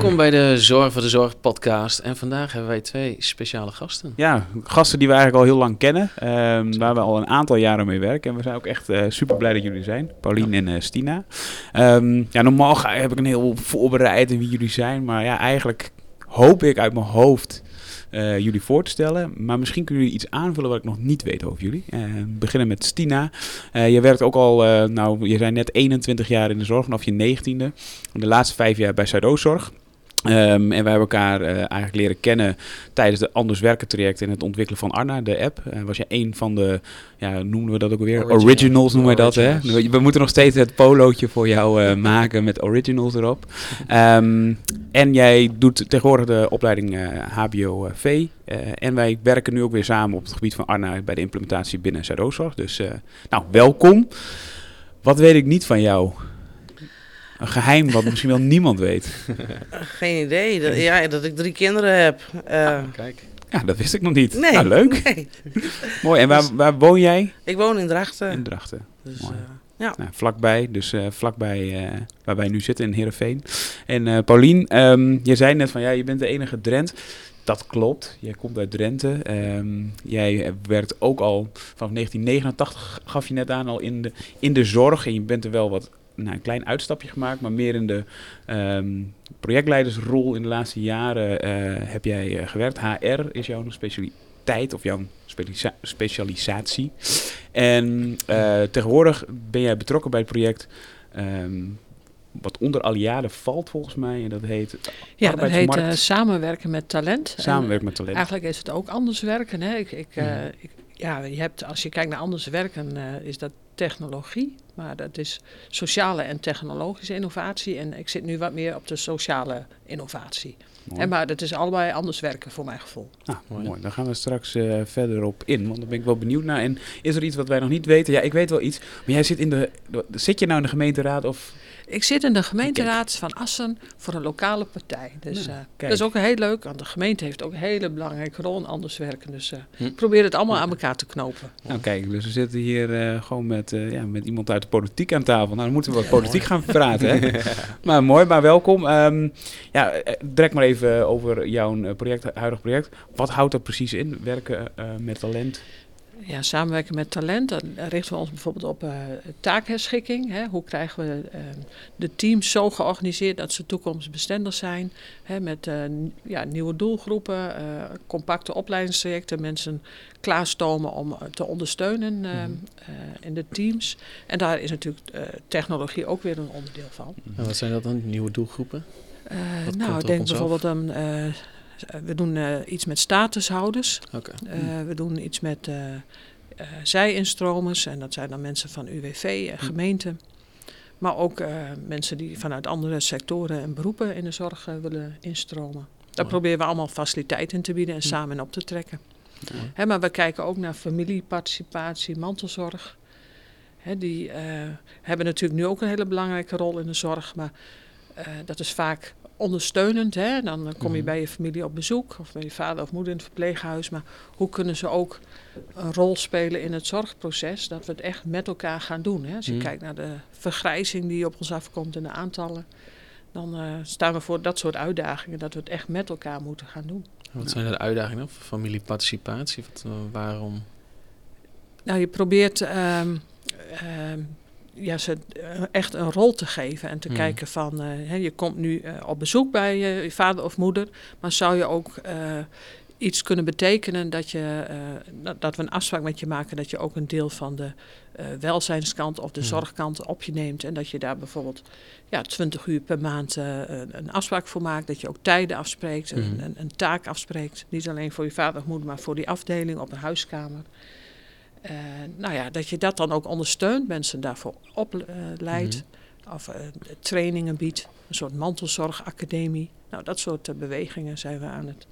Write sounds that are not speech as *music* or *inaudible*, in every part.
Welkom bij de Zorg voor de Zorg podcast. En vandaag hebben wij twee speciale gasten. Ja, gasten die we eigenlijk al heel lang kennen. ehm, waar we al een aantal jaren mee werken. En we zijn ook echt eh, super blij dat jullie zijn. Paulien en eh, Stina. Ehm, ja, normaal ga, heb ik een heel voorbereid in wie jullie zijn. Maar ja, eigenlijk hoop ik uit mijn hoofd eh, jullie voor te stellen. Maar misschien kunnen jullie iets aanvullen wat ik nog niet weet over jullie. We beginnen met Stina. Je werkt ook al, nou, je zijn net 21 jaar in de zorg vanaf je 19e. De laatste vijf jaar bij Zuidoostzorg. Ehm, en wij hebben elkaar eh, eigenlijk leren kennen tijdens de Anders Werken traject en het ontwikkelen van Arna, de app. Eh, was je een van de, ja, noemen we dat ook weer? Original. Originals noemen wij dat, hè? We moeten nog steeds het polootje voor jou eh, *laughs* maken met originals erop. Ehm, en jij doet tegenwoordig de opleiding HBO-V. En wij werken nu ook weer samen op het gebied van Arna bij de implementatie binnen Zuidoostzorg. Dus, nou, welkom. Wat weet ik niet van jou? Een geheim wat misschien wel niemand weet. *laughs* Geen idee. Dat, ja, dat ik drie kinderen heb. Eh, Kijk. Ja, dat wist ik nog niet. nee. Nou, leuk. *laughs* Nee. *laughs* Mooi. En waar, waar woon jij? Ik woon in Drachten. In Drachten. Dus, Mooi. eh, ja. Nou, vlakbij, dus eh, vlakbij eh, waar wij nu zitten in Heerenveen. En eh Paulien, ehm, je zei net van ja, je bent de enige Drent. Dat klopt, jij komt uit Drenthe. Ehm, jij werkt ook al vanaf 1989, gaf je net aan, al in de, in de zorg. En je bent er wel wat, nou, een klein uitstapje gemaakt, maar meer in de ehm, projectleidersrol in de laatste jaren eh, heb jij eh, gewerkt. HR is jouw specialiteit of jouw specialisa- specialisatie. En eh, tegenwoordig ben jij betrokken bij het project ehm, wat onder Aliade valt volgens mij. En dat heet Ja, dat heet samenwerken met talent. En Samenwerken met talent. Eigenlijk is het ook anders werken. Hè? Ik, ik, eh, Mhm. ik- ja, je hebt, als je kijkt naar anders werken, is dat technologie. Maar dat is sociale en technologische innovatie. En ik zit nu wat meer op de sociale innovatie. En maar dat is allebei anders werken voor mijn gevoel. Nou, mooi. Mooi. Daar gaan we straks eh, verder op in, want daar ben ik wel benieuwd naar. En is er iets wat wij nog niet weten? Ja, ik weet wel iets, maar jij zit in de... Zit je nou in de gemeenteraad of... Ik zit in de gemeenteraad van Assen voor een lokale partij. Dus Nou, eh, dat is ook heel leuk, want de gemeente heeft ook een hele belangrijke rol in anders werken. Dus Hm. ik probeer het allemaal aan elkaar te knopen. Nou kijk, dus we zitten hier eh, gewoon met, ja, met iemand uit de politiek aan tafel. Nou, dan moeten we wat politiek gaan praten. Hè? *laughs* Maar mooi, maar welkom. Ehm, ja, direct maar even over jouw project, huidig project. Wat houdt dat precies in, werken met talent? Ja, samenwerken met talent, dan richten we ons bijvoorbeeld op eh, taakherschikking. Hè. Hoe krijgen we eh, de teams zo georganiseerd dat ze toekomstbestendig zijn? Hè, met eh, ja, nieuwe doelgroepen, eh, compacte opleidingstrajecten, mensen klaarstomen om te ondersteunen eh, Mhm. in de teams. En daar is natuurlijk technologie ook weer een onderdeel van. En wat zijn dat dan? Nieuwe doelgroepen? Nou, ik denk bijvoorbeeld aan. Eh, we doen eh, iets met statushouders. Eh, we doen iets met eh eh, zij-instromers. En dat zijn dan mensen van UWV en gemeenten. Maar ook eh, mensen die vanuit andere sectoren en beroepen in de zorg eh, willen instromen. Daar proberen we allemaal faciliteiten in te bieden en Hm. samen in op te trekken. Hè, maar we kijken ook naar familieparticipatie, mantelzorg. Hè, die eh, hebben natuurlijk nu ook een hele belangrijke rol in de zorg. Maar eh, dat is vaak ondersteunend. Hè? Dan eh, kom je Mhm. bij je familie op bezoek of bij je vader of moeder in het verpleeghuis. Maar hoe kunnen ze ook een rol spelen in het zorgproces? Dat we het echt met elkaar gaan doen. Hè? Als je Mhm. kijkt naar de vergrijzing die op ons afkomt en de aantallen. Dan eh, staan we voor dat soort uitdagingen. Dat we het echt met elkaar moeten gaan doen. Wat zijn de uitdagingen voor familieparticipatie? Wat, eh, waarom? Nou, je probeert ehm, ehm, ja, ze eh, echt een rol te geven en te Hmm. kijken van, eh, hè, je komt nu eh, op bezoek bij je vader of moeder, maar zou je ook iets kunnen betekenen dat, je, dat, we een afspraak met je maken dat je ook een deel van de welzijnskant of de Hmm. zorgkant op je neemt en dat je daar bijvoorbeeld ja, 20 uur per maand een, een afspraak voor maakt, dat je ook tijden afspreekt, een, Mhm. een, een taak afspreekt, niet alleen voor je vader of moeder, maar voor die afdeling op een huiskamer. Eh, nou ja, dat je dat dan ook ondersteunt, mensen daarvoor opleidt. Of eh, trainingen biedt, een soort mantelzorgacademie. Nou, dat soort eh, bewegingen zijn we aan het,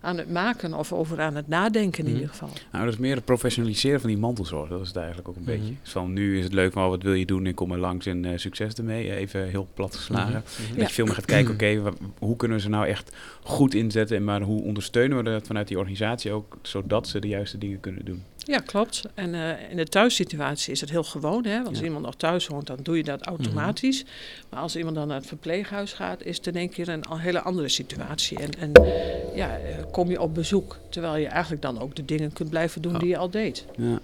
aan het maken of over aan het nadenken in Mhm. ieder geval. Nou, dat is meer het professionaliseren van die mantelzorg. Dat is het eigenlijk ook een Mhm. beetje. Dus van nu is het leuk, maar wat wil je doen? Ik kom er langs en eh, succes ermee. Even heel plat geslagen. Mhm. Dat je veel meer gaat kijken, *clears throat* oké, hoe kunnen we ze nou echt goed inzetten? En maar hoe ondersteunen we dat vanuit die organisatie ook, zodat ze de juiste dingen kunnen doen? Ja, klopt. En eh, in de thuissituatie is het heel gewoon. Hè? Want als Ja. iemand nog thuis woont, dan doe je dat automatisch. Maar als iemand dan naar het verpleeghuis gaat, is het in één keer een hele andere situatie. En, en ja, eh, kom je op bezoek, terwijl je eigenlijk dan ook de dingen kunt blijven doen Ja. die je al deed. Ja.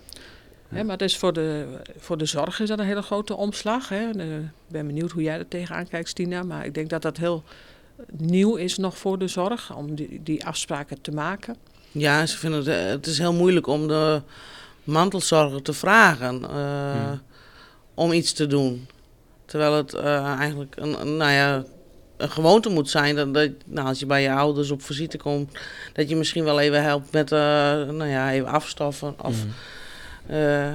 Hè, maar dus voor de, voor de zorg is dat een hele grote omslag. Hè? Eh, Ik ben benieuwd hoe jij er tegenaan kijkt, Stina. Maar ik denk dat dat heel nieuw is nog voor de zorg, om die, die afspraken te maken. Ja, ze vinden het, eh, het is heel moeilijk om de mantelzorger te vragen eh, Hmm. om iets te doen. Terwijl het eh, eigenlijk een, een, nou ja, een gewoonte moet zijn dat, dat nou, als je bij je ouders op visite komt, dat je misschien wel even helpt met eh, nou ja, even afstoffen. Of, eh,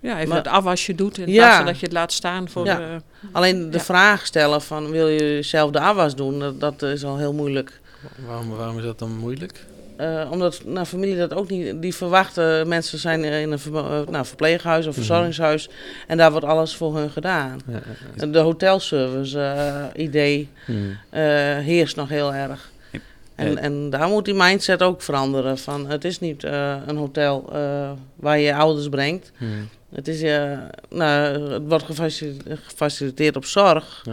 Ja, even Maar- het afwasje doet in Ja. plaats van dat je het laat staan voor Ja. de... alleen de Ja. vraag stellen van wil je zelf de afwas doen, dat, dat is al heel moeilijk. Waarom, waarom is dat dan moeilijk? Eh, omdat nou, familie dat ook niet, die verwachten, mensen zijn in een eh, nou, verpleeghuis of Mhm. verzorgingshuis en daar wordt alles voor hun gedaan. Ja, ja, ja. De hotelservice eh, idee Mhm. heerst nog heel erg. En, en daar moet die mindset ook veranderen. Van, het is niet een hotel waar je je ouders brengt. Mhm. Het, is, nou, het wordt gefacil- gefaciliteerd op zorg, Ja.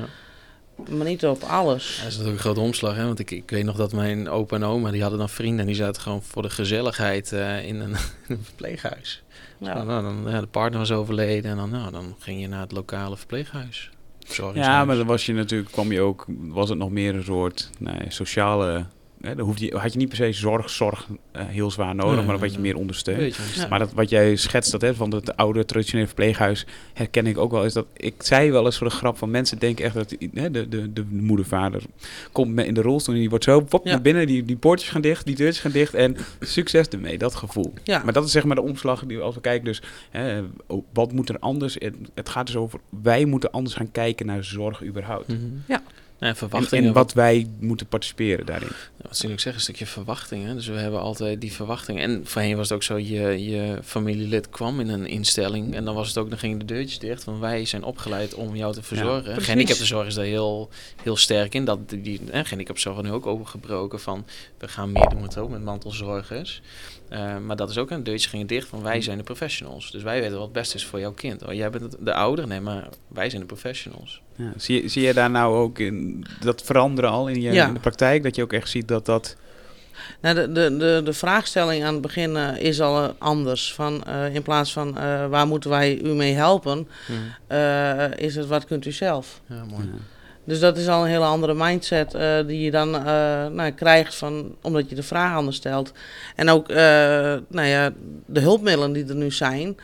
Maar niet op alles. Ja, dat is natuurlijk een grote omslag, hè? want ik, ik weet nog dat mijn opa en oma, die hadden dan vrienden en die zaten gewoon voor de gezelligheid eh, in, een, *laughs* in een verpleeghuis. Ja. Nou, nou, dan, ja, de partner was overleden en dan, nou, dan ging je naar het lokale verpleeghuis. Verzorgingshuis. Ja, maar dan was je natuurlijk, kwam je ook, was het nog meer een soort nou sociale. Hè, dan hoef je, had je niet per se zorg, zorg eh, heel zwaar nodig, Nee, maar dan werd je meer ondersteund. Ja. Maar dat, wat jij schetst, dat, hè, van het oude traditionele verpleeghuis, herken ik ook wel. Is dat, ik zei wel eens voor de grap van mensen denken echt dat hè, de, de, de moedervader komt met in de rolstoel en die wordt zo pop Ja. naar binnen, die, die poortjes gaan dicht, die deurtjes gaan dicht en succes ermee, dat gevoel. Ja. Maar dat is zeg maar de omslag die als we kijken dus, hè, oh, wat moet er anders? Het, het gaat dus over, wij moeten anders gaan kijken naar zorg überhaupt. Mhm. Ja, En, verwachtingen. en wat wij moeten participeren daarin. Wat zie ik zeggen, een stukje verwachtingen. Dus we hebben altijd die verwachtingen. En voorheen was het ook zo, je, je familielid kwam in een instelling en dan was het ook, dan gingen de deurtjes dicht. Want wij zijn opgeleid om jou te verzorgen. precies. Gehandicaptenzorg is daar heel, heel sterk in. Dat die, eh, gehandicaptenzorg nu ook opengebroken van, we gaan meer doen met ook met mantelzorgers. Eh, maar dat is ook een deurtje gingen dicht, van wij zijn de professionals. Dus wij weten wat het beste is voor jouw kind. Oh, jij bent de ouder, nee, maar wij zijn de professionals. Ja, zie, je- zie je daar nou ook in, dat veranderen al in, je, Ja. in de praktijk? Dat je ook echt ziet dat dat... Nou, de, de, de, de vraagstelling aan het begin eh, is al eh, anders. Van, eh, in plaats van eh, waar moeten wij u mee helpen, eh, is het wat kunt u zelf. Ja, mooi. Ja. Dus dat is al een hele andere mindset eh, die je dan eh, nou, krijgt van, omdat je de vraag anders stelt. En ook eh, nou ja, de hulpmiddelen die er nu zijn.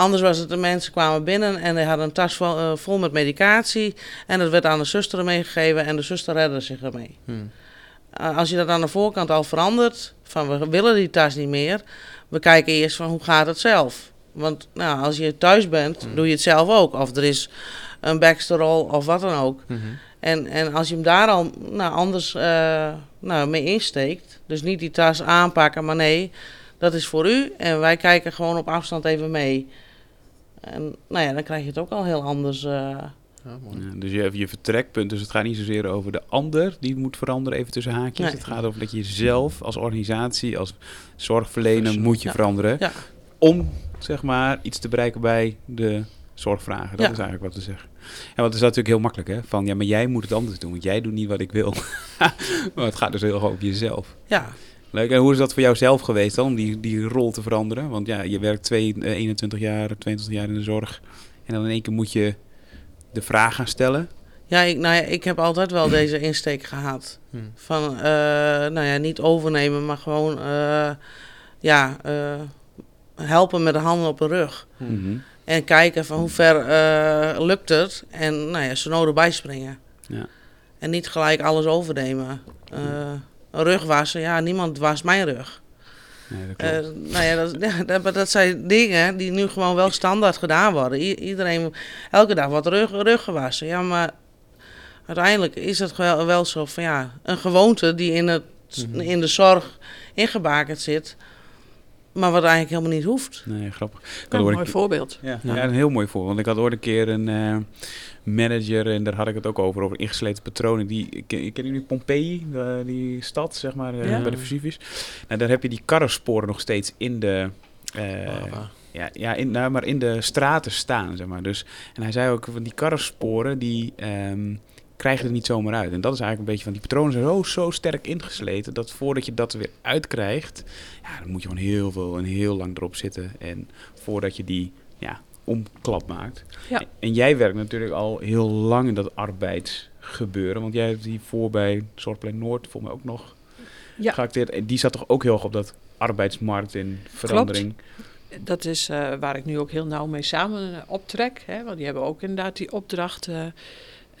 Eh, anders was het de mensen kwamen binnen en die hadden een tas vol, eh, vol met medicatie. En dat werd aan de zuster meegegeven en de zuster redde zich ermee. Hm. Uh, als je dat aan de voorkant al verandert, van we willen die tas niet meer, we kijken eerst van hoe gaat het zelf. Want nou, als je thuis bent, Mm. doe je het zelf ook. Of er is een backsterol of wat dan ook. Mhm. En, en als je hem daar al nou, anders eh, nou, mee insteekt, dus niet die tas aanpakken, maar nee, dat is voor u. En wij kijken gewoon op afstand even mee. En nou ja, dan krijg je het ook al heel anders. eh. Ja, dus je hebt je vertrekpunt. Dus het gaat niet zozeer over de ander die moet veranderen, even tussen haakjes. Nee. Het gaat over dat je zelf als organisatie, als zorgverlener moet je Ja. veranderen. Ja. Om, zeg maar, iets te bereiken bij de zorgvragen. Dat Ja. is eigenlijk wat te zeggen. Ja, want het is natuurlijk heel makkelijk, hè? Van, ja, maar jij moet het anders doen, want jij doet niet wat ik wil. *laughs* maar het gaat dus heel erg over jezelf. ja, Leuk. En hoe is dat voor jou zelf geweest dan, om die, die rol te veranderen? Want ja, je werkt twee, eh, 21 jaar, 22 jaar in de zorg. En dan in één keer moet je de vraag gaan stellen. ja, ik, nou ja, ik heb altijd wel deze insteek gehad. Hm. Van, eh, nou ja, niet overnemen, maar gewoon, eh, ja, eh, helpen met de handen op de rug. Mhm. En kijken van hoe ver eh, lukt het. En nou ja, ze nodig bijspringen. Ja. En niet gelijk alles overnemen. Eh, een rug wassen, ja, niemand wast mijn rug. Nee, dat klopt. Eh, nou ja dat, *laughs* ja, dat, zijn dingen die nu gewoon wel standaard gedaan worden. I- iedereen, elke dag wat rug, rug gewassen. Ja, maar uiteindelijk is het wel, wel zo van ja, een gewoonte die in, het, Mhm. in de zorg ingebakerd zit. Maar wat eigenlijk helemaal niet hoeft. Nee, grappig. Ik had Een mooi voorbeeld. Ja, Ja. ja. een heel mooi voorbeeld. Want ik had ooit een keer een eh, manager, en daar had ik het ook over, over ingesleten patronen. Die, ken, kennen jullie Pompeii, de- die stad, zeg maar, eh, Ja. bij de Vesuvius? Nou, daar heb je die karrensporen nog steeds in de... eh, Lava. ja, ja in, nou, maar in de straten staan, zeg maar. Dus, en hij zei ook, van die karrensporen, die ehm, krijgen er niet zomaar uit. En dat is eigenlijk een beetje van, die patronen zijn zo, zo sterk ingesleten, dat voordat je dat er weer uitkrijgt, ja, dan moet je gewoon heel veel en heel lang erop zitten. En voordat je die, ja, omklap maakt. Ja. En jij werkt natuurlijk al heel lang in dat arbeidsgebeuren, want jij hebt hiervoor bij Zorgplein Noord, volgens mij ook nog Ja. geacteerd. En die zat toch ook heel erg op dat arbeidsmarkt en verandering. Dat is eh, waar ik nu ook heel nauw mee samen eh, optrek. Hè, want die hebben ook inderdaad die opdrachten.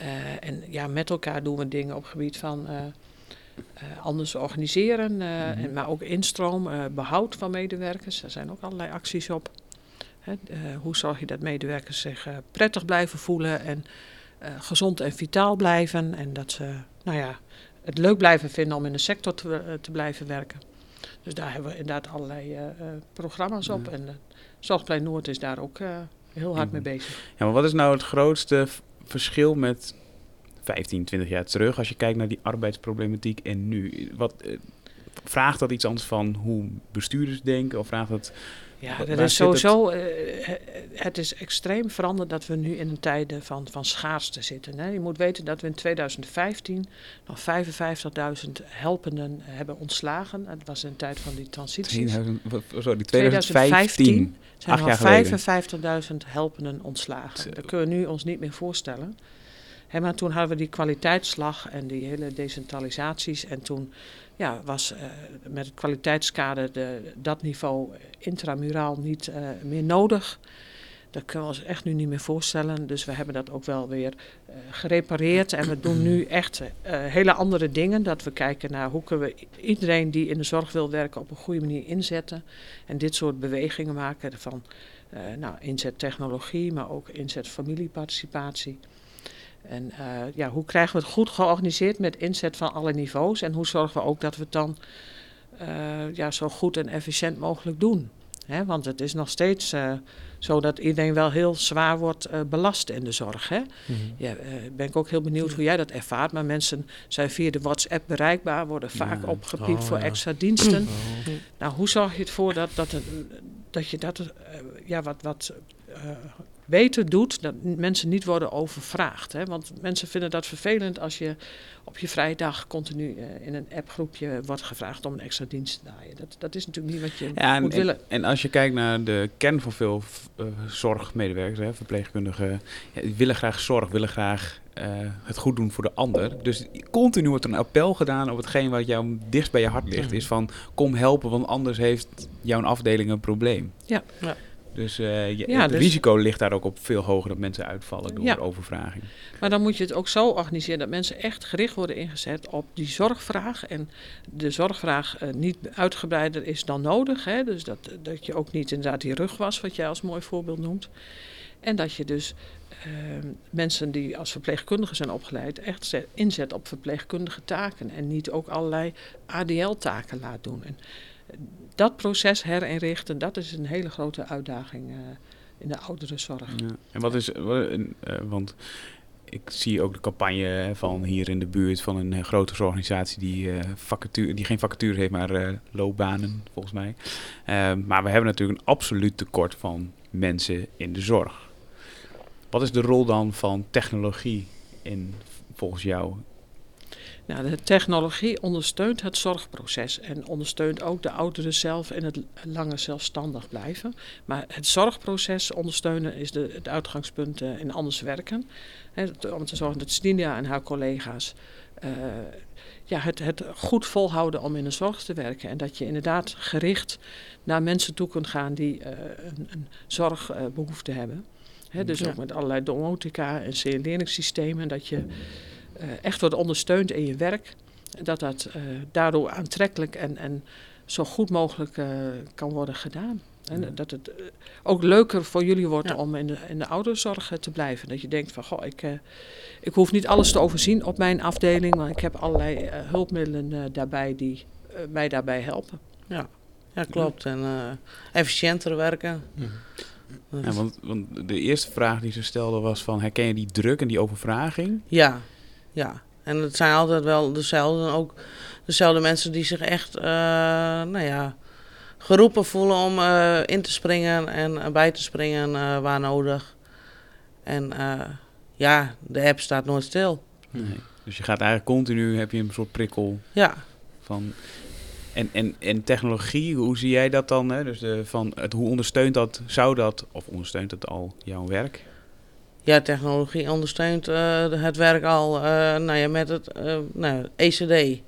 Eh, en ja, met elkaar doen we dingen op het gebied van eh, eh, anders organiseren. eh, en, maar ook instroom, eh, behoud van medewerkers. Daar zijn ook allerlei acties op. Hè, hoe zorg je dat medewerkers zich prettig blijven voelen en gezond en vitaal blijven. En dat ze nou ja, het leuk blijven vinden om in de sector te, te blijven werken. Dus daar hebben we inderdaad allerlei programma's op. Ja. En uh, Zorgplein Noord is daar ook heel hard mee Mhm. bezig. Ja, maar wat is nou het grootste verschil met 15, 20 jaar terug als je kijkt naar die arbeidsproblematiek en nu? Wat, eh, vraagt dat iets anders van hoe bestuurders denken of vraagt dat... Ja, dat is zit het? sowieso. eh, he- het is extreem veranderd dat we nu in een tijden van, van schaarste zitten. Hè. Je moet weten dat we in 2015 nog 55.000 helpenden hebben ontslagen. Het was een tijd van die transities. 2000, wat- sorry, 2015 2015. zijn er al geleden. 55.000 helpenden ontslagen. Dat kunnen we nu ons niet meer voorstellen. Hè, maar toen hadden we die kwaliteitsslag en die hele decentralisaties. En toen ja, was eh, met het kwaliteitskader de, dat niveau intramuraal niet eh, meer nodig. Dat kunnen we ons echt nu niet meer voorstellen. Dus we hebben dat ook wel weer eh, gerepareerd. En we doen nu echt hele andere dingen. Dat we kijken naar hoe kunnen we iedereen die in de zorg wil werken op een goede manier inzetten. En dit soort bewegingen maken van nou, inzet technologie, maar ook inzet familieparticipatie. En eh, ja, hoe krijgen we het goed georganiseerd met inzet van alle niveaus? En hoe zorgen we ook dat we het dan eh, ja, zo goed en efficiënt mogelijk doen? Hè, want het is nog steeds eh, zo dat iedereen wel heel zwaar wordt belast in de zorg. Hè? Ja, eh, ben ik ook heel benieuwd hoe jij dat ervaart. Maar mensen zijn via de WhatsApp bereikbaar, worden vaak Ja. opgepiept Oh, voor ja. extra diensten. Oh. Nou, hoe zorg je ervoor dat, dat, dat je dat ja, wat, wat beter doet, dat mensen niet worden overvraagd? Hè? Want mensen vinden dat vervelend als je op je vrije dag continu eh, in een appgroepje wordt gevraagd om een extra dienst te draaien. Dat, dat is natuurlijk niet wat je Ja, moet en, willen. en als je kijkt naar de kern van veel zorgmedewerkers, hè, verpleegkundigen, ja, die willen graag zorg, willen graag eh, het goed doen voor de ander. Dus continu wordt er een appel gedaan op hetgeen wat jou dichtst bij je hart ligt. Is van, kom helpen, want anders heeft jouw afdeling een probleem. Ja. Ja. Dus eh, je- Ja, het dus- risico ligt daar ook op veel hoger dat mensen uitvallen door Ja. overvraging. Maar dan moet je het ook zo organiseren dat mensen echt gericht worden ingezet op die zorgvraag. En de zorgvraag eh, niet uitgebreider is dan nodig. Hè? Dus dat, dat je ook niet inderdaad die rug was, wat jij als mooi voorbeeld noemt. En dat je dus eh, mensen die als verpleegkundigen zijn opgeleid, echt zet- inzet op verpleegkundige taken. En niet ook allerlei ADL-taken laat doen. En dat proces herinrichten, dat is een hele grote uitdaging eh, in de ouderenzorg. Ja. En wat is, eh, want ik zie ook de campagne van hier in de buurt van een eh, grote organisatie die, eh, vacature, die geen vacature heeft, maar loopbanen volgens mij. Maar we hebben natuurlijk een absoluut tekort van mensen in de zorg. Wat is de rol dan van technologie in, volgens jou? Nou, de technologie ondersteunt het zorgproces en ondersteunt ook de ouderen zelf in het langer zelfstandig blijven. Maar het zorgproces ondersteunen is de, het uitgangspunt eh, in anders werken. Om te zorgen dat Stinia en haar collega's eh, ja, het, het goed volhouden om in de zorg te werken. En dat je inderdaad gericht naar mensen toe kunt gaan die eh, een, een zorgbehoefte hebben. Dus Ja. ook met allerlei domotica en signaleringssystemen. Dat je echt wordt ondersteund in je werk. En dat dat eh, daardoor aantrekkelijk en, en zo goed mogelijk eh, kan worden gedaan. En Ja. dat het eh, ook leuker voor jullie wordt Ja. om in de, in de ouderenzorg eh, te blijven. Dat je denkt van, goh, ik, eh, ik hoef niet alles te overzien op mijn afdeling, maar ik heb allerlei eh, hulpmiddelen eh, daarbij die eh, mij daarbij helpen. ja klopt. En eh, efficiënter werken. Mhm. Dus- Ja, want, want de eerste vraag die ze stelde was van, herken je die druk en die overvraging? Ja, ja. En het zijn altijd wel dezelfde, ook dezelfde mensen die zich echt, eh, nou ja, geroepen voelen om eh, in te springen en eh, bij te springen waar nodig. En ja, de app staat nooit stil. Nee. Dus je gaat eigenlijk continu, heb je een soort prikkel Ja, van... En, en, en technologie, hoe zie jij dat dan? Hè? Dus de, van het, hoe ondersteunt dat, zou dat, of ondersteunt het al jouw werk? Ja technologie ondersteunt eh, het werk al eh, nou ja, met het eh, nou, ECD.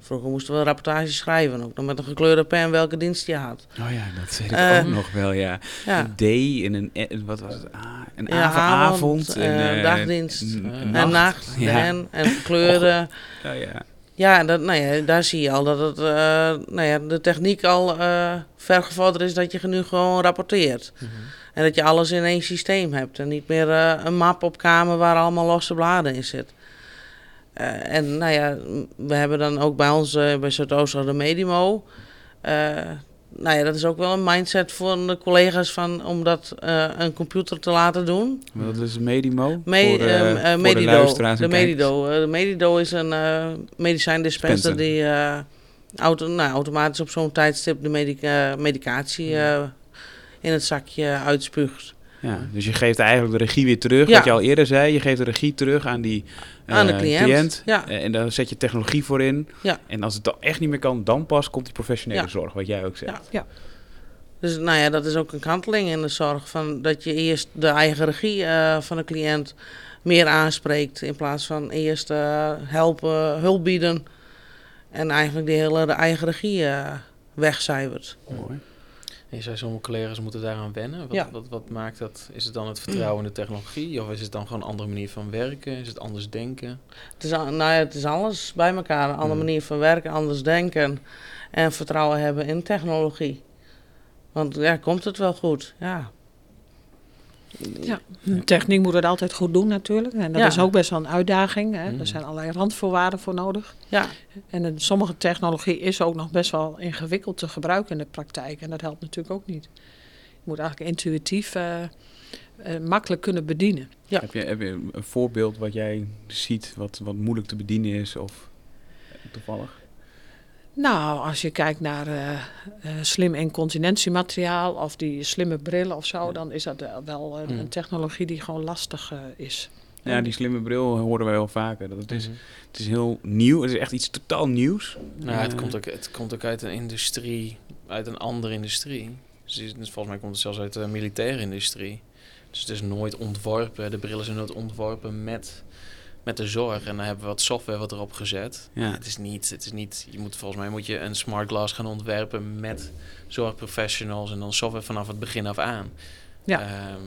Vroeger moesten we rapportages schrijven, ook nog met een gekleurde pen welke dienst je had. Oh ja, dat weet ik ook nog wel, ja. Ja. Een D en een, wat was het? Ah, een Ja, avond, avond, en, dagdienst, nacht. En nacht, Ja. en, en kleuren. Ja, ja. Ja, dat, nou ja, daar zie je al dat het, eh, nou ja, de techniek al eh ver gevorderd is dat je nu gewoon rapporteert. Mhm. En dat je alles in één systeem hebt en niet meer eh, een map op kamer waar allemaal losse bladen in zit. En nou ja, we hebben dan ook bij ons bij Zuidoosten de Medimo. Eh, nou ja, dat is ook wel een mindset voor de collega's van, om dat eh, een computer te laten doen. Dat is Medimo? Me- voor, eh, ehm, eh, voor de Medido. De. Medido. Eh, de Medido is een eh medicijndispenser Dispenser. die eh, auto, nou, automatisch op zo'n tijdstip de medica- medicatie eh, in het zakje uitspuugt. Ja, dus je geeft eigenlijk de regie weer terug, Ja. wat je al eerder zei. Je geeft de regie terug aan die Aan de eh, cliënt. Ja. Eh, En dan zet je technologie voor in. Ja. En als het dan echt niet meer kan, dan pas komt die professionele Ja. zorg, wat jij ook zegt. Ja. Dus nou ja, dat is ook een kanteling in de zorg. Van dat je eerst de eigen regie eh, van de cliënt meer aanspreekt. In plaats van eerst helpen, hulp bieden. En eigenlijk die hele de eigen regie wegcijfert. Mooi. Je zei, sommige collega's moeten daaraan wennen. Wat, Ja. wat, wat maakt dat? Is het dan het vertrouwen in de technologie? Of is het dan gewoon een andere manier van werken? Is het anders denken? Het is, al- nou ja, het is alles bij elkaar. Een andere Mm. manier van werken, anders denken. En vertrouwen hebben in technologie. Want ja, komt het wel goed? Ja. Ja, de techniek moet het altijd goed doen natuurlijk. En dat Ja. is ook best wel een uitdaging. Hè. Mhm. Er zijn allerlei randvoorwaarden voor nodig. Ja, En in sommige technologie is ook nog best wel ingewikkeld te gebruiken in de praktijk. En dat helpt natuurlijk ook niet. Je moet eigenlijk intuïtief eh, eh, makkelijk kunnen bedienen. Ja. Heb, je, heb je een voorbeeld wat jij ziet, wat, wat moeilijk te bedienen is? Of toevallig? Nou, als je kijkt naar eh, eh, slim incontinentiemateriaal of die slimme brillen of zo, dan is dat wel een, Mm. een technologie die gewoon lastig eh, is. Ja, die slimme bril horen wij wel vaker. Dat het, is, Mhm. het is heel nieuw. Het is echt iets totaal nieuws. Nou, het, komt ook, het komt ook uit een industrie, uit een andere industrie. Dus is- volgens mij komt het zelfs uit de militaire industrie. Dus het is nooit ontworpen, de brillen zijn nooit ontworpen met, met de zorg. En dan hebben we wat software wat erop gezet. Ja. Het is niet, het is niet, je moet volgens mij moet je een smart glass gaan ontwerpen met zorgprofessionals en dan software vanaf het begin af aan. Ja. Ehm,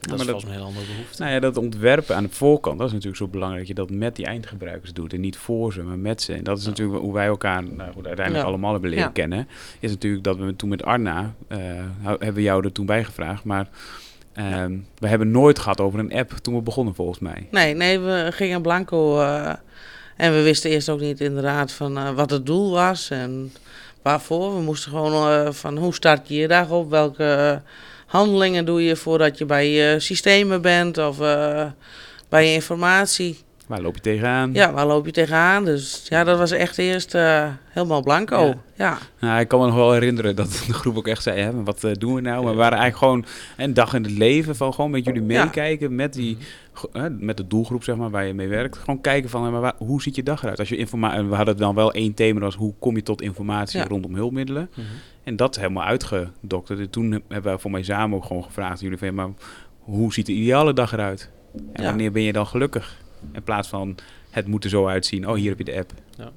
dat is volgens mij een hele andere behoefte. Nou ja, dat ontwerpen aan de voorkant, dat is natuurlijk zo belangrijk. Dat je dat met die eindgebruikers doet. En niet voor ze, maar met ze. En dat is Ja. natuurlijk hoe wij elkaar nou goed, uiteindelijk Ja. allemaal hebben leren kennen. Is natuurlijk dat we toen met Arna, eh, hebben we jou er toen bij gevraagd. Maar ehm, we hebben nooit gehad over een app toen we begonnen volgens mij. nee, nee, we gingen blanco. eh, en we wisten eerst ook niet inderdaad van eh, wat het doel was en waarvoor. We moesten gewoon eh, van hoe start je je dag op, welke handelingen doe je voordat je bij je systemen bent of bij je informatie. Waar loop je tegenaan? Ja, waar loop je tegenaan? Dus ja, dat was echt eerst eh, helemaal blanco. Ja. Ja. Nou, ik kan me nog wel herinneren dat *laughs* de groep ook echt zei, hè, wat eh, doen we nou? Maar we waren eigenlijk gewoon een dag in het leven van gewoon met jullie Ja. meekijken met, die, met de doelgroep zeg maar, waar je mee werkt. Gewoon kijken van, maar waar- hoe ziet je dag eruit? Als je informa en we hadden dan wel één thema, dat was hoe kom je tot informatie Ja. rondom hulpmiddelen? Mhm. En dat helemaal uitgedokterd. En toen hebben we voor mij samen ook gewoon gevraagd jullie van, maar hoe ziet de ideale dag eruit? En wanneer ben je dan gelukkig? In plaats van, het moet er zo uitzien. Oh, hier heb je de app. Ja.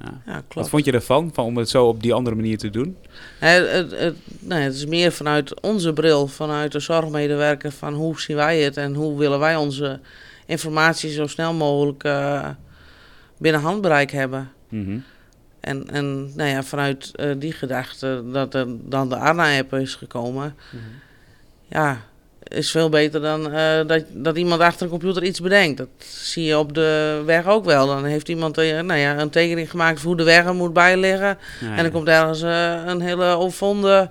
Ja. Ja, Wat vond je ervan, van om het zo op die andere manier te doen? Het, het, het, nee, het is meer vanuit onze bril, vanuit de zorgmedewerker, van hoe zien wij het en hoe willen wij onze informatie zo snel mogelijk eh, binnen handbereik hebben. Mhm. En, en nou ja, vanuit eh, die gedachte dat er dan de Arna-app is gekomen, Mhm. ja, is veel beter dan eh, dat, dat iemand achter een computer iets bedenkt. Dat zie je op de weg ook wel. Dan heeft iemand eh, nou ja, een tekening gemaakt voor hoe de weg er moet bijliggen. Ja, En dan komt ergens eh, een hele opvonden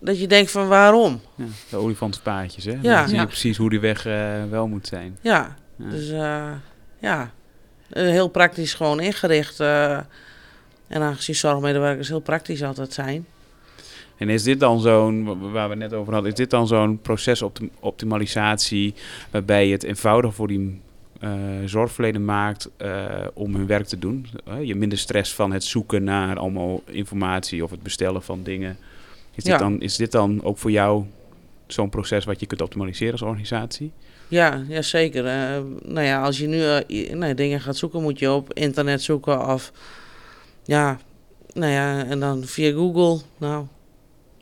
dat je denkt van waarom? ja, de olifantenpaadjes, hè? Ja. Dan zie je precies hoe die weg wel moet zijn. Ja, dus ja, heel praktisch gewoon ingericht. en aangezien zorgmedewerkers heel praktisch altijd zijn. En is dit dan zo'n, wa- waar we het net over hadden, is dit dan zo'n procesoptimalisatie waarbij je het eenvoudig voor die eh zorgverlener maakt eh, om hun werk te doen? Eh, je minder stress van het zoeken naar allemaal informatie of het bestellen van dingen. Is dit, dan, is dit dan ook voor jou zo'n proces wat je kunt optimaliseren als organisatie? Ja, ja zeker. Nou ja, als je nu nou, dingen gaat zoeken, moet je op internet zoeken of ja, nou ja, en dan via Google. Nou,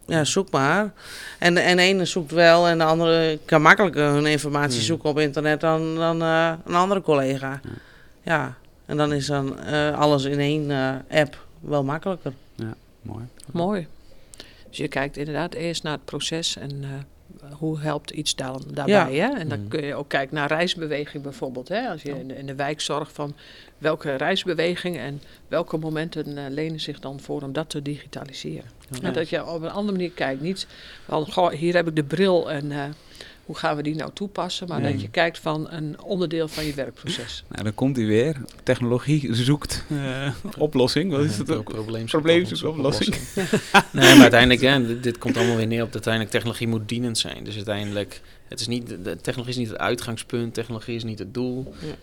ja, zoek maar. En, en de ene zoekt wel en de andere kan makkelijker hun informatie Hmm. zoeken op internet dan, dan eh, een andere collega. Ja. Ja, en dan is dan eh, alles in één eh, app wel makkelijker. Mooi. Mooi. Dus je kijkt inderdaad eerst naar het proces en eh, hoe helpt iets dan daarbij. Hè? En dan Mhm. kun je ook kijken naar reisbeweging bijvoorbeeld. Hè? Als je in de, in de wijk zorgt van welke reisbeweging en welke momenten eh, lenen zich dan voor om dat te digitaliseren. Ja. En dat je op een andere manier kijkt. Niet van, goh, hier heb ik de bril en eh, hoe gaan we die nou toepassen. Maar dat je kijkt van een onderdeel van je werkproces. *laughs* Nou, dan komt hij weer. Technologie zoekt eh, oplossing. Wat is het Ook probleem, Probleem zoekt oplossing. *laughs* nee, maar uiteindelijk, hè, dit, dit komt allemaal weer neer op dat uiteindelijk technologie moet dienend zijn. Dus uiteindelijk, het is niet, de technologie is niet het uitgangspunt, technologie is niet het doel. Ja.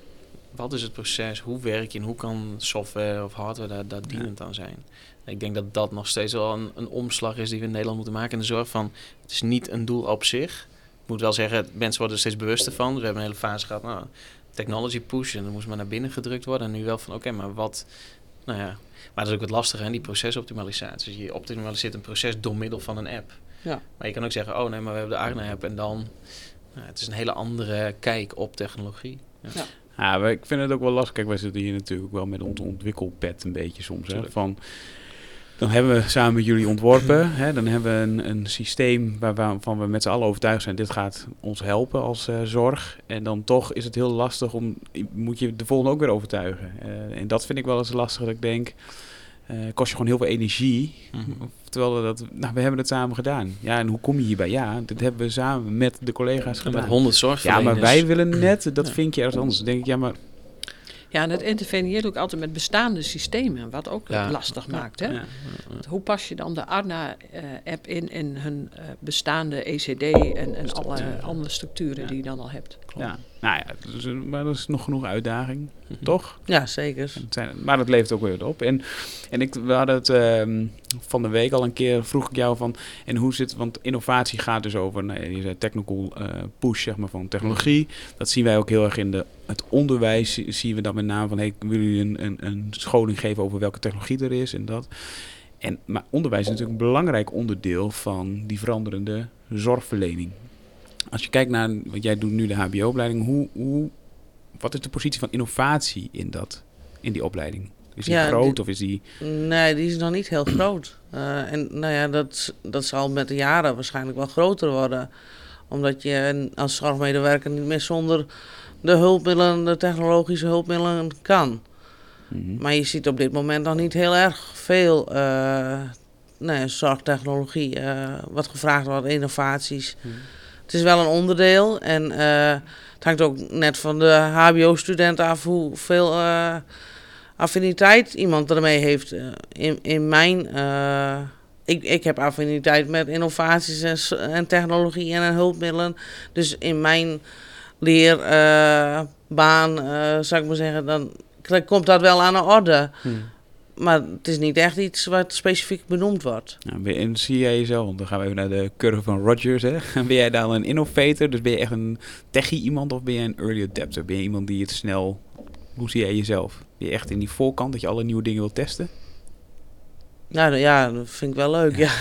Wat is het proces? Hoe werk je en hoe kan software of hardware daar, daar dienend aan zijn? Ik denk dat dat nog steeds wel een, een omslag is die we in Nederland moeten maken. In de zorg van, het is niet een doel op zich. Ik moet wel zeggen, mensen worden er steeds bewuster van. Dus we hebben een hele fase gehad, nou, technology push. En dan moest maar naar binnen gedrukt worden. En nu wel van, oké, maar wat... Nou ja, maar dat is ook wat lastiger, hè, die procesoptimalisatie. Dus je optimaliseert een proces door middel van een app. Ja. Maar je kan ook zeggen, oh nee, maar we hebben de Arna-app. En dan, nou, het is een hele andere kijk op technologie. Ja. Ja, maar ik vind het ook wel lastig. Kijk, wij zitten hier natuurlijk wel met ons ontwikkelpad een beetje soms. Hè, van, dan hebben we samen met jullie ontworpen. Hè, dan hebben we een, een systeem waar- waarvan we met z'n allen overtuigd zijn... dit gaat ons helpen als eh, zorg. En dan toch is het heel lastig om... moet je de volgende ook weer overtuigen. Eh, en dat vind ik wel eens lastig dat ik denk... eh kost je gewoon heel veel energie. Mhm. Terwijl we dat... Nou, we hebben het samen gedaan. Ja, en hoe kom je hierbij? Ja, dit hebben we samen met de collega's En gedaan. met 100 Ja, zorgverleners. maar wij willen *clears throat* net, dat Ja. vind je ergens anders. Dan denk ik, ja, maar Ja, en het interveneert ook altijd met bestaande systemen, wat ook Ja. lastig maakt. Hè? Ja. Hoe pas je dan de Arna-app in in hun eh, bestaande ECD en, en alle andere structuren Ja. die je dan al hebt? Ja, nou ja, dus, maar dat is nog genoeg uitdaging, Mhm. toch? Ja, zeker. Zijn, maar dat levert ook weer wat op. En, en ik, we hadden het ehm, van de week al een keer, vroeg ik jou van, en hoe zit, want innovatie gaat dus over, nou, je zei technical eh, push, zeg maar, van technologie. Dat zien wij ook heel erg in de, het onderwijs, zie- zien we dat met name van, hey, willen jullie een, een, een scholing geven over welke technologie er is en dat. En, maar onderwijs is natuurlijk een belangrijk onderdeel van die veranderende zorgverlening. Als je kijkt naar, want jij doet nu de HBO-opleiding, hoe, hoe, wat is de positie van innovatie in, dat, in die opleiding? Is die Ja, groot die- of is die... Nee, die is nog niet heel groot. Eh, en nou ja, dat, dat zal met de jaren waarschijnlijk wel groter worden. Omdat je als zorgmedewerker niet meer zonder de hulpmiddelen, de technologische hulpmiddelen kan. Mhm. Maar je ziet op dit moment nog niet heel erg veel eh, nee, zorgtechnologie, eh, wat gevraagd wordt, innovaties. Mhm. Het is wel een onderdeel en eh, het hangt ook net van de HBO-student af hoeveel eh, affiniteit iemand ermee heeft. Eh, in, in mijn. ik, ik heb affiniteit met innovaties en, en technologie en hulpmiddelen. Dus in mijn leerbaan, zou ik maar zeggen, dan komt dat wel aan de orde. Mhm. Maar het is niet echt iets wat specifiek benoemd wordt. Nou, en zie jij jezelf, want dan gaan we even naar de curve van Rogers. Hè? *laughs* Ben jij dan een innovator? Dus ben je echt een techie iemand of ben je een early adapter? Ben je iemand die het snel... Hoe zie jij jezelf? Ben je echt in die voorkant dat je alle nieuwe dingen wilt testen? Nou ja, dat vind ik wel leuk. Ja.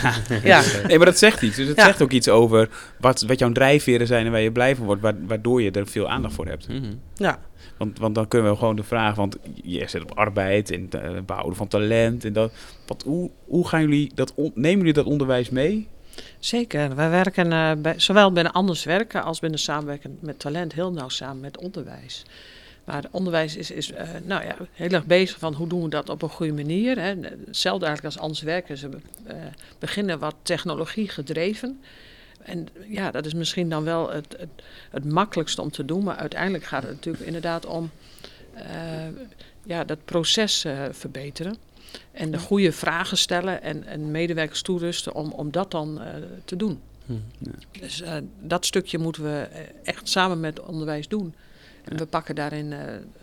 ja. Nee, maar dat zegt iets. Dus het Ja. zegt ook iets over wat, wat jouw drijfveren zijn en waar je blij van wordt, wa- waardoor je er veel aandacht voor hebt. Mhm. ja. Want, want dan kunnen we gewoon de vraag, want je zit op arbeid en eh, behouden van talent en dat. Wat, hoe, hoe gaan jullie dat, on- nemen jullie dat onderwijs mee? Zeker. Wij werken uh, bij, zowel binnen Anders Werken als binnen Samenwerken met Talent heel nauw samen met onderwijs. Maar onderwijs is, is uh, nou ja, heel erg bezig van hoe doen we dat op een goede manier. Hè. Hetzelfde eigenlijk als Anders Werken. Ze uh, beginnen wat technologie gedreven. En ja, dat is misschien dan wel het, het, het, makkelijkste om te doen. Maar uiteindelijk gaat het natuurlijk inderdaad om ja, dat proces verbeteren. En de goede vragen stellen en, en medewerkers toerusten om, om dat dan te doen. Hm. Ja. Dus dat stukje moeten we echt samen met onderwijs doen. En we pakken daarin uh,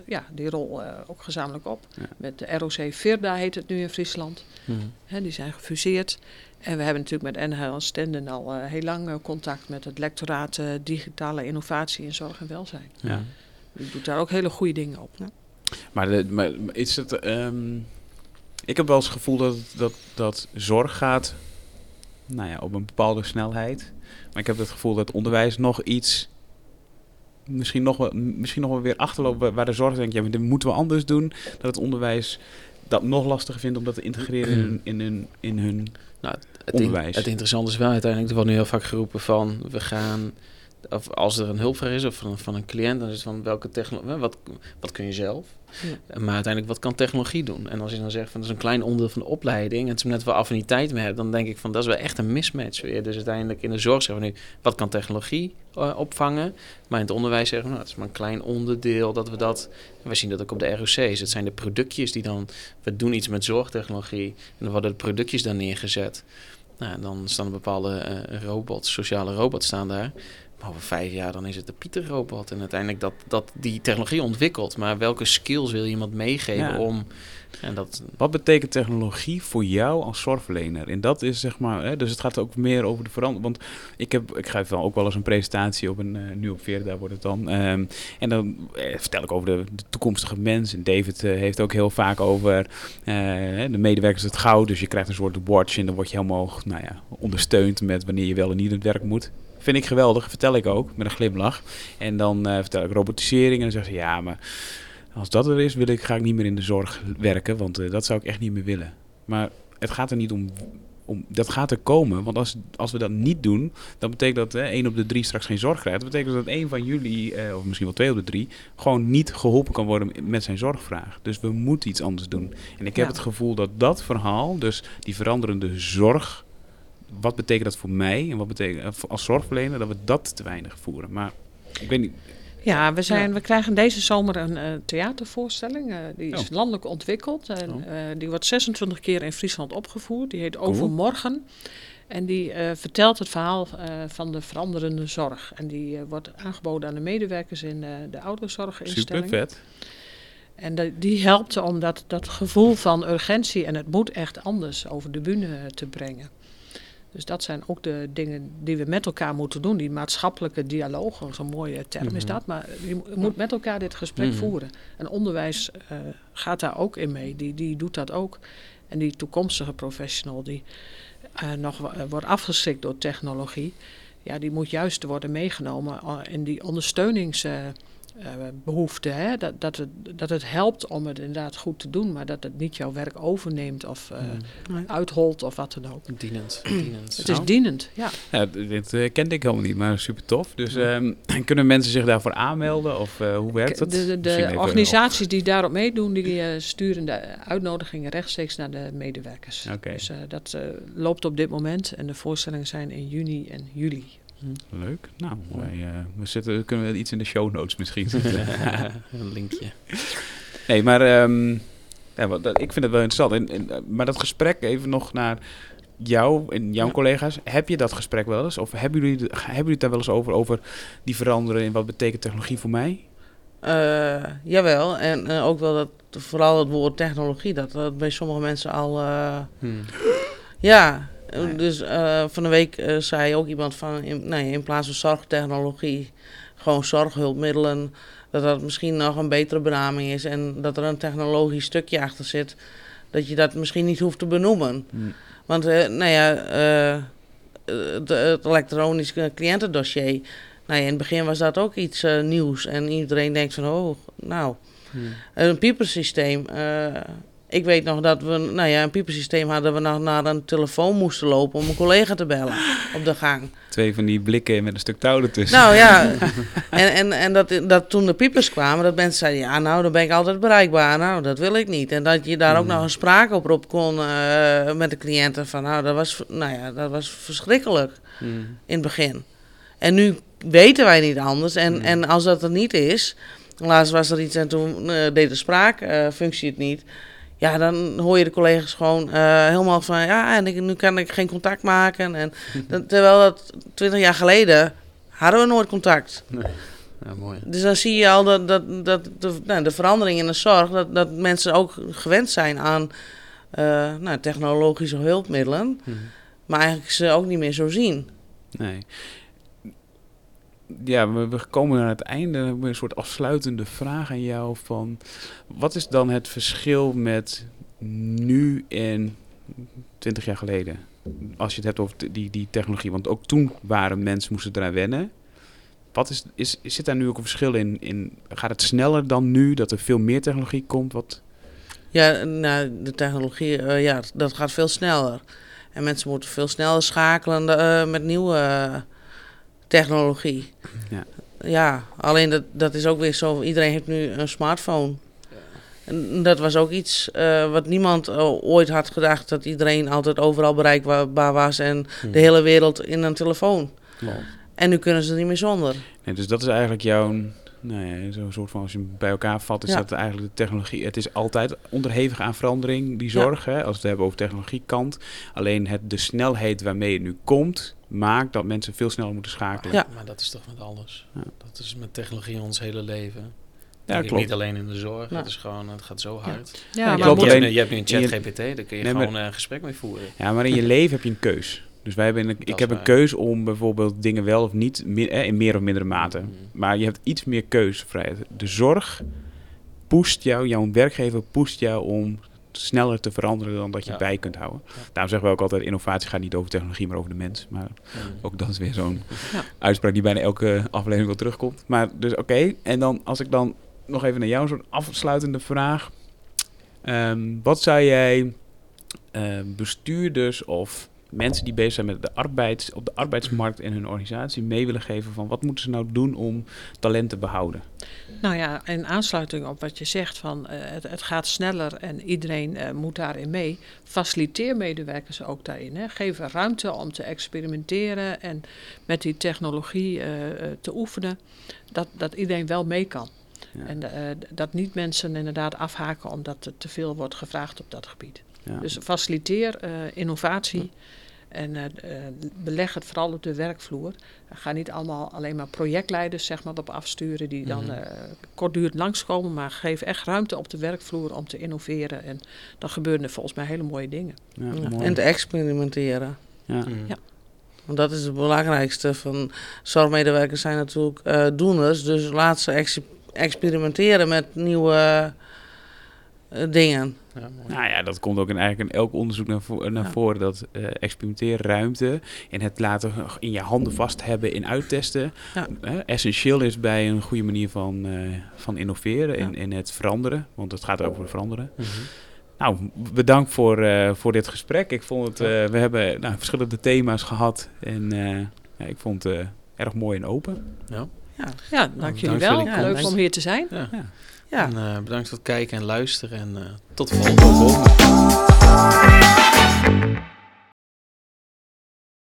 ja, die rol ook gezamenlijk op. Ja. Met de ROC Virda heet het nu in Friesland. Hm. He, die zijn gefuseerd. En we hebben natuurlijk met NHL Stenden al heel lang contact met het lectoraat Digitale Innovatie in Zorg en Welzijn. Ja. Die doet daar ook hele goede dingen op. Maar, de, maar is het... Um ik heb wel eens het gevoel dat, dat, dat zorg gaat nou ja, op een bepaalde snelheid. Maar ik heb het gevoel dat onderwijs nog iets. Misschien nog, wel, misschien nog wel weer achterloopt waar de zorg denkt, ja, maar dit moeten we anders doen. Dat het onderwijs dat nog lastiger vindt om dat te integreren in hun, in hun, in hun nou, het, onderwijs. het interessante is wel uiteindelijk, er wordt nu heel vaak geroepen van we gaan of als er een hulpvraag is of van, van een cliënt, dan is het van welke technologie, wat, wat kun je zelf? Ja. Maar uiteindelijk, wat kan technologie doen? En als je dan zegt van dat is een klein onderdeel van de opleiding en het is net wel affiniteit mee hebt, dan denk ik van dat is wel echt een mismatch weer. Dus uiteindelijk in de zorg zeggen we nu, wat kan technologie uh, opvangen? Maar in het onderwijs zeggen we, nou, het is maar een klein onderdeel dat we dat, we zien dat ook op de ROC's. Het zijn de productjes die dan, we doen iets met zorgtechnologie en dan worden de productjes dan neergezet. Nou, dan staan bepaalde uh, robots, sociale robots staan daar over vijf jaar dan is het de Pieter-robot. En uiteindelijk dat, dat die technologie ontwikkelt. Maar welke skills wil je iemand meegeven om... En dat... Wat betekent technologie voor jou als zorgverlener? En dat is zeg maar, hè, dus het gaat ook meer over de verandering. Want ik, heb, ik geef wel ook wel eens een presentatie op een, uh, nu op Veer, daar wordt het dan. Um, en dan eh, vertel ik over de, de, toekomstige mens. En David uh, heeft ook heel vaak over de medewerkers het goud. Dus je krijgt een soort watch en dan word je helemaal nou ja, ondersteund met wanneer je wel en niet het werk moet. Vind ik geweldig, vertel ik ook met een glimlach. En dan uh, vertel ik robotisering en dan zeggen ze ja, maar als dat er is, wil ik, ga ik niet meer in de zorg werken, want uh, dat zou ik echt niet meer willen. Maar het gaat er niet om, om dat gaat er komen, want als, als we dat niet doen, dan betekent dat uh, één op de drie straks geen zorg krijgt. Dat betekent dat één van jullie, of misschien wel twee op de drie, gewoon niet geholpen kan worden met zijn zorgvraag. Dus we moeten iets anders doen. En ik heb ja. het gevoel dat dat verhaal, dus die veranderende zorg wat betekent dat voor mij en wat betekent eh, als zorgverlener dat we dat te weinig voeren. Maar ik weet niet. Ja, we, zijn, we krijgen deze zomer een uh, theatervoorstelling. Uh, die is oh. landelijk ontwikkeld. En, oh. uh, die wordt 26 keer in Friesland opgevoerd. Die heet Overmorgen. En die vertelt het verhaal van de veranderende zorg. En die wordt aangeboden aan de medewerkers in de ouderenzorginstelling. Super vet. En die helpt om dat, dat gevoel van urgentie en het moet echt anders over de bühne te brengen. Dus dat zijn ook de dingen die we met elkaar moeten doen. Die maatschappelijke dialoog, zo'n mooie term is mhm. dat. Maar je moet met elkaar dit gesprek mhm. voeren. En onderwijs uh, gaat daar ook in mee. Die, die doet dat ook. En die toekomstige professional die uh, nog wordt afgeschrikt door technologie... Ja, die moet juist worden meegenomen in die ondersteunings... Uh, behoefte. Hè? Dat, dat, het, dat het helpt om het inderdaad goed te doen, maar dat het niet jouw werk overneemt of uh, uitholt of wat dan ook. Dienend. *clears throat* dienend. Het is dienend, ja. ja dit uh, kende ik helemaal niet, maar super tof. Dus um, *clears throat* kunnen mensen zich daarvoor aanmelden of hoe werkt dat? De, de, de organisaties die daarop meedoen, die sturen de uitnodigingen rechtstreeks naar de medewerkers. Okay. Dus dat loopt op dit moment en de voorstellingen zijn in juni en juli. Leuk. Nou, wij, uh, we zetten, kunnen we iets in de show notes misschien zetten. *laughs* *laughs* een linkje. Nee, maar um, ja, wat, dat, ik vind het wel interessant. En, en, maar dat gesprek even nog naar jou en jouw ja. collega's. Heb je dat gesprek wel eens? Of hebben jullie, hebben jullie het daar wel eens over, over die veranderen in wat betekent technologie voor mij? Uh, jawel, en uh, ook wel dat vooral het woord technologie, dat dat bij sommige mensen al. Uh, hmm. Ja, Nee. Dus uh, van de week uh, zei ook iemand van, in, nee, in plaats van zorgtechnologie, gewoon zorghulpmiddelen, dat dat misschien nog een betere benaming is en dat er een technologisch stukje achter zit, dat je dat misschien niet hoeft te benoemen. Hmm. Want, uh, nou ja, het, het elektronisch cliëntendossier, nou ja, in het begin was dat ook iets nieuws en iedereen denkt van, oh, nou, hmm. een piepersysteem Ik weet nog dat we nou ja, een piepersysteem hadden, we nog naar een telefoon moesten lopen om een collega te bellen op de gang. Twee van die blikken met een stuk touw ertussen. Nou ja, *laughs* en, en, en dat, dat toen de piepers kwamen, dat mensen zeiden, ja nou, dan ben ik altijd bereikbaar. Nou, dat wil ik niet. En dat je daar ook Mm. nog een spraakoproep kon eh, met de cliënten van, nou, dat was, nou ja, dat was verschrikkelijk Mm. in het begin. En nu weten wij niet anders. En, Mm. en als dat er niet is, laatst was er iets en toen eh, deed de spraakfunctie het niet. Ja, dan hoor je de collega's gewoon eh, helemaal van, ja, en ik, nu kan ik geen contact maken. En, *laughs* dat- terwijl dat twintig jaar geleden hadden we nooit contact. Ja, mooi. Dus dan zie je al dat, dat, dat de, nou, de verandering in de zorg, dat, dat mensen ook gewend zijn aan eh, nou, technologische hulpmiddelen, Mhm. maar eigenlijk ze ook niet meer zo zien. Nee. Ja, we, we komen aan het einde. We een soort afsluitende vraag aan jou van... Wat is dan het verschil met nu en 20 jaar geleden? Als je het hebt over die, die technologie. Want ook toen waren mensen, moesten eraan wennen. Wat is, is, zit daar nu ook een verschil in, in? Gaat het sneller dan nu, dat er veel meer technologie komt? Wat, Ja, nou, de technologie, eh, ja, dat gaat veel sneller. En mensen moeten veel sneller schakelen eh, met nieuwe eh, technologie. Ja. Ja, alleen dat, dat is ook weer zo. Iedereen heeft nu een smartphone. En dat was ook iets eh, wat niemand eh, ooit had gedacht. Dat iedereen altijd overal bereikbaar was en Mhm. de hele wereld in een telefoon. En nu kunnen ze er niet meer zonder. nee, dus dat is eigenlijk jouw... Nou ja, zo'n soort van, als je hem bij elkaar vat, is Ja. dat eigenlijk de technologie. Het is altijd onderhevig aan verandering, die Ja. zorg. Hè, als we het hebben over technologiekant. Alleen het, de snelheid waarmee het nu komt, maakt dat mensen veel sneller moeten schakelen. Ja. Maar dat is toch met alles. Ja. Dat is met technologie ons hele leven. Ja, klopt. Niet alleen in de zorg. Ja. Het is gewoon, het gaat zo hard. Ja, Ja, maar klopt. je, hebt, alleen- nu- je hebt nu een chat GPT, daar kun je Nee, gewoon een gesprek mee voeren. Ja, maar in je *laughs* leven heb je een keus. Dus wij hebben een, ik heb een keus om bijvoorbeeld dingen wel of niet, mi- eh, in meer of mindere mate. Mhm. Maar je hebt iets meer keuzevrijheid. De zorg pusht jou, jouw werkgever pusht jou om sneller te veranderen dan dat je Ja. bij kunt houden. Ja. Daarom zeggen we ook altijd, innovatie gaat niet over technologie, maar over de mens. Maar Mhm. ook dat is weer zo'n uitspraak die bijna elke aflevering wel terugkomt. Maar dus oké, en dan als ik dan nog even naar jou een soort afsluitende vraag. Ehm, wat zou jij eh, bestuurders of mensen die bezig zijn met de arbeids, op de arbeidsmarkt en hun organisatie mee willen geven van wat moeten ze nou doen om talent te behouden? Nou ja, in aansluiting op wat je zegt van eh, het, het gaat sneller en iedereen eh, moet daarin mee. Faciliteer medewerkers ook daarin. Hè. Geef ruimte om te experimenteren en met die technologie eh, te oefenen. Dat, dat iedereen wel mee kan. Ja. En dat niet mensen inderdaad afhaken omdat er te veel wordt gevraagd op dat gebied. Ja. Dus faciliteer innovatie en eh, eh, beleg het vooral op de werkvloer. Ga niet allemaal alleen maar projectleiders zeg maar, op afsturen die dan Mhm. eh, kortdurend langskomen, maar geef echt ruimte op de werkvloer om te innoveren. En dan gebeuren er volgens mij hele mooie dingen. Ja, Ja, mooi. En te experimenteren. Ja. Mhm. Ja. Want dat is het belangrijkste van zorgmedewerkers zijn natuurlijk eh, doeners. Dus laat ze ex- experimenteren met nieuwe dingen. Ja, mooi. Nou ja, dat komt ook in, eigenlijk in elk onderzoek naar, vo- naar Ja. voren. Dat eh experimenteerruimte en het laten in je handen vast hebben in uittesten. Ja. eh, essentieel is bij een goede manier van, eh, van innoveren en, Ja. en het veranderen. Want het gaat over veranderen. Mhm. Nou, bedankt voor, eh, voor dit gesprek. Ik vond het, eh, we hebben nou, verschillende thema's gehad. En eh, ja, ik vond het eh, erg mooi en open. Ja. Ja, Ja, dank jullie wel. Leuk om hier te zijn. Ja. En, eh, bedankt voor het kijken en luisteren. En eh, tot de volgende.